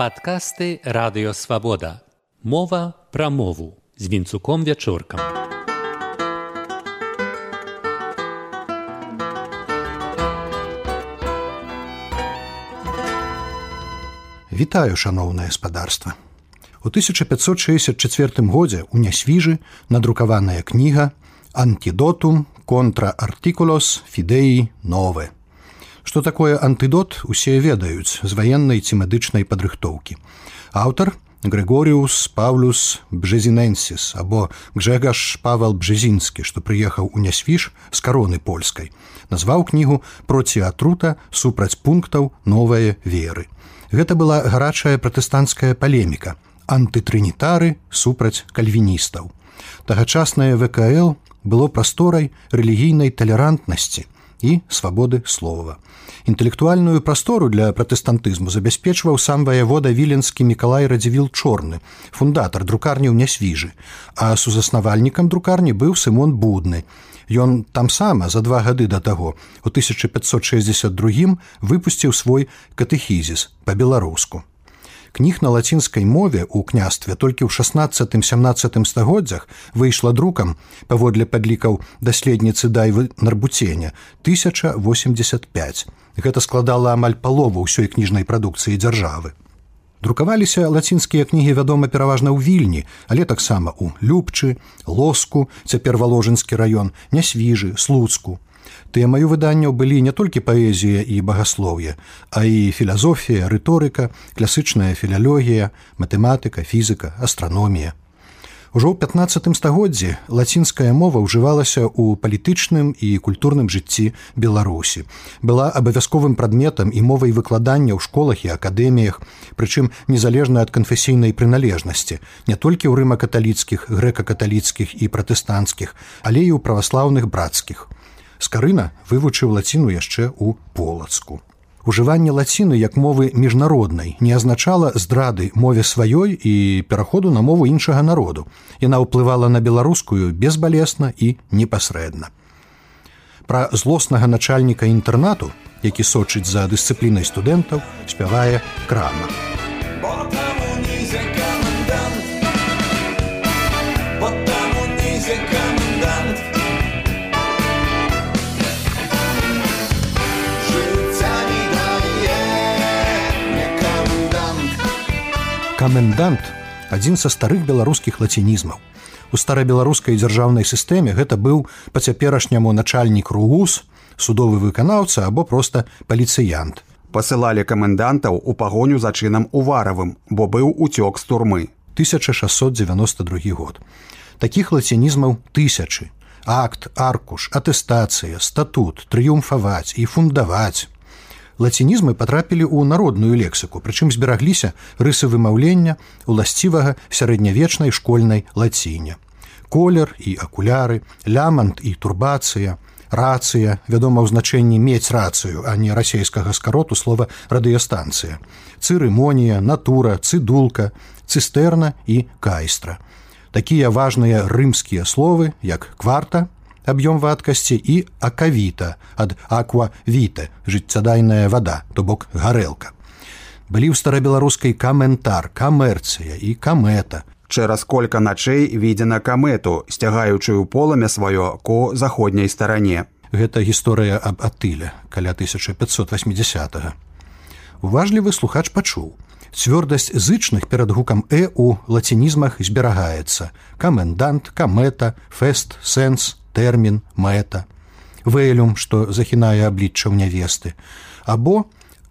Падкасты радыёвабода. Мова пра мову з вінцуком вячоркам. Вітаю шаноўнае спадарства. У 1564 годзе ў нясвіжы надрукаваная кніга антидотум контра артикулос фідеі новы Што такое антыдот усе ведаюць з ваеннай ці медычнай падрыхтоўкі. Аўтар Григорыус Паўлюс Бжезіненсіс або Гжегаш Павал Бжезінскі, што прыехаў у нясвіш з кароны польскай, назваў кнігу проці атрута супраць пунктаў новыя веры. Гэта была гарачая пратэстанцкая палеміка, антытрынітары супраць кальвіністаў. Тагачаснае ВКЛ было прасторай рэлігійнай талерантнасці, і свабоды слова. Інтэлектуальную прастору для пратэстантызму забяспечваў сам ваявода віленскі Миколай радзівіл чорны, фундатар друкарні ў нясвіжы, а сузаснавальнікам друкарні быў Сымон будны. Ён тамсама за два гады да таго у 1562 выпусціў свой катэхізіс па-беларуску. Кніг на лацінскай мове ў княстве толькі ў 16-17 стагоддзях выйшла друкам паводле падлікаў даследніцы дайвы нарбуцення 1085. Гэта складала амаль палову ўсёй кніжнай прадукцыі дзяржавы. Друкаваліся лацінскія кнігі вядома пераважна ў вільні, але таксама ў любчы, лоску, цяпер валожынскі раён, нясвіжы, слуцку, Тэмаю выданняў былі не толькі паэзія і багаслоўе, а і філазофія, рыторыка, класычная філялогія, матэматыка, фізіка, астраномія. Ужо ў 15 стагоддзі лацінская мова ўжывалася ў палітычным і культурным жыцці Беларусі. Была абавязковым прадметам і мовай выкладання ў школах і акадэміях, прычым незалежна ад канфесійнай прыналежнасці, не толькі ў рыма-каталіцкіх, грэка-каталіцкіх і пратэстанцкіх, але і ў праваслаўных брацкіх. Скарына вывучыў лаціну яшчэ ў полацку. Ужыванне лаціны як мовы міжнароднай не азначала здрады мове сваёй і пераходу на мову іншага народу. Яна ўплывала на беларускую безбалесна і непасрэдна. Пра злоснага начальніка інтэрнату, які сочыць за дысцыплінай студэнтаў, спявае крама. Камендант адзін са старых беларускіх лацінізмаў. У старабеларускай дзяржаўнай сістэме гэта быў па-цяперашняму начальнік руус, судовы выканаўца або проста паліцыянт. Пасылалі камендантаў у пагоню за чынам уваравым, бо быў уцёк з турмы 1692 год. Такіх лацінізмаў тысячы. Акт, аркуш, атэстацыя, статут, трыумфаваць і фундаваць лацінізмы патрапілі ў народную лексіку, прычым зберагліся рысы вымаўлення уласцівага сярэднявечнай школьнай лаціне. Колер і акуляры, лямант і турбацыя, рацыя, вядома ў значэнні мець рацыю, а не расійскага скароту слова радыёстанцыя. Цырымонія, натура, цыдулка, цыстэрна і кайстра. Такія важныя рымскія словы, як кварта, аб'ём вадкасці і акавіта ад аквавіта жыццядайная вада то бок гарэлка. Былі ў старабеларускай каментар камерцыя і камета. Чэраз колька начэй відзена камету сцягаючую поламя сваё ко заходняй старане. Гэта гісторыя аб атыля каля 1580 -го. уважлівы слухач пачуў. Цвёрдасць зычных перад гукам э у лацінізмах зберагаецца. Камендант камета фэст сэнс тэрмін мэта. Вэлюм што захінае аблічча ў нявесты. Або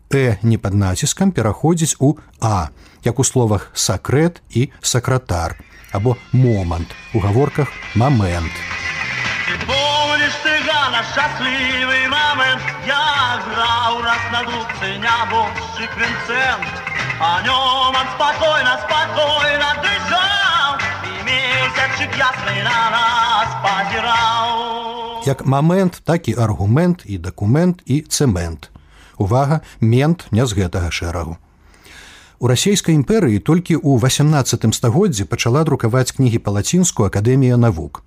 э не пад націскам пераходзіць у а як у словах сакрэт і сакратар або момант у гаворках момент шчаслівы момент? Я граў раз на нябожчы крынцэн а нёман спакойна спакойна дышаў і месячык ясны на нас пазіраў. Як момент так і аргумент і дакумент і цэмент увага мент не з гэтага шэрагу. У расійскай імперыі толькі ў 18 стагоддзі пачала друкаваць кнігі па-лацінску акадэмія навук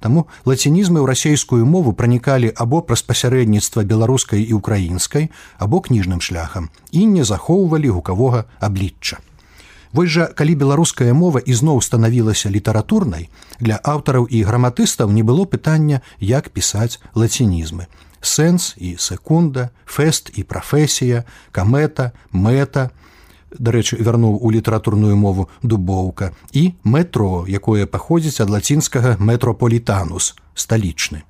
Таму лацінізмы ў расейскую мову пранікалі або праз пасярэдніцтва беларускай і украінскай, або кніжным шляхам і не захоўвалі гукавога аблічча. Вось жа калі беларуская мова ізноў станавілася літаратурнай, для аўтараў і граматыстаў не было пытання, як пісаць лацінізмы. Сэнс і секунда, фэст і прафесія, камета, мэта, дарэчы, вярнуў у літаратурную мову дубоўка. І метро, якое паходзіць ад лацінскага метрополітанус, сталічны.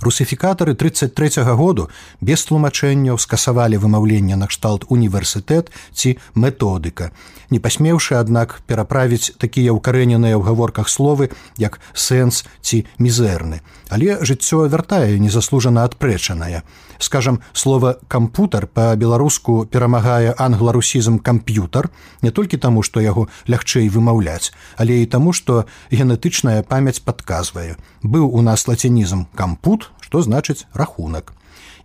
Русіфікатары 33 -го году без тлумачэнняў скасавалі вымаўленне накшталт універсітэт ці методыка, не пасмеўшы, аднак пераправіць такія ўкарэненыя ў гаворках словы, як сэнс ці мізэрны. Але жыццё вяртае незаслужана адпрэчанае. Скажам, слова кампутар па-беларуску перамагае англарусізм камп'ютар не толькі таму, што яго лягчэй вымаўляць, але і таму, што генетычная памяць падказвае. Быў у нас лацінізм кампут, што значыць рахунак.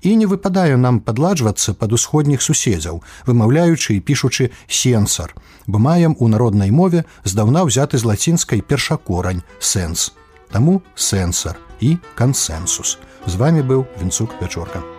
І не выпадае нам падладжвацца пад усходніх суседзяў, вымаўляючы і пішучы сенсар, бо маем у народнай мове здаўна ўзяты з лацінскай першакорань сэнс. Таму сэнсар і кансенсус. З вами быў вінцук вячорка.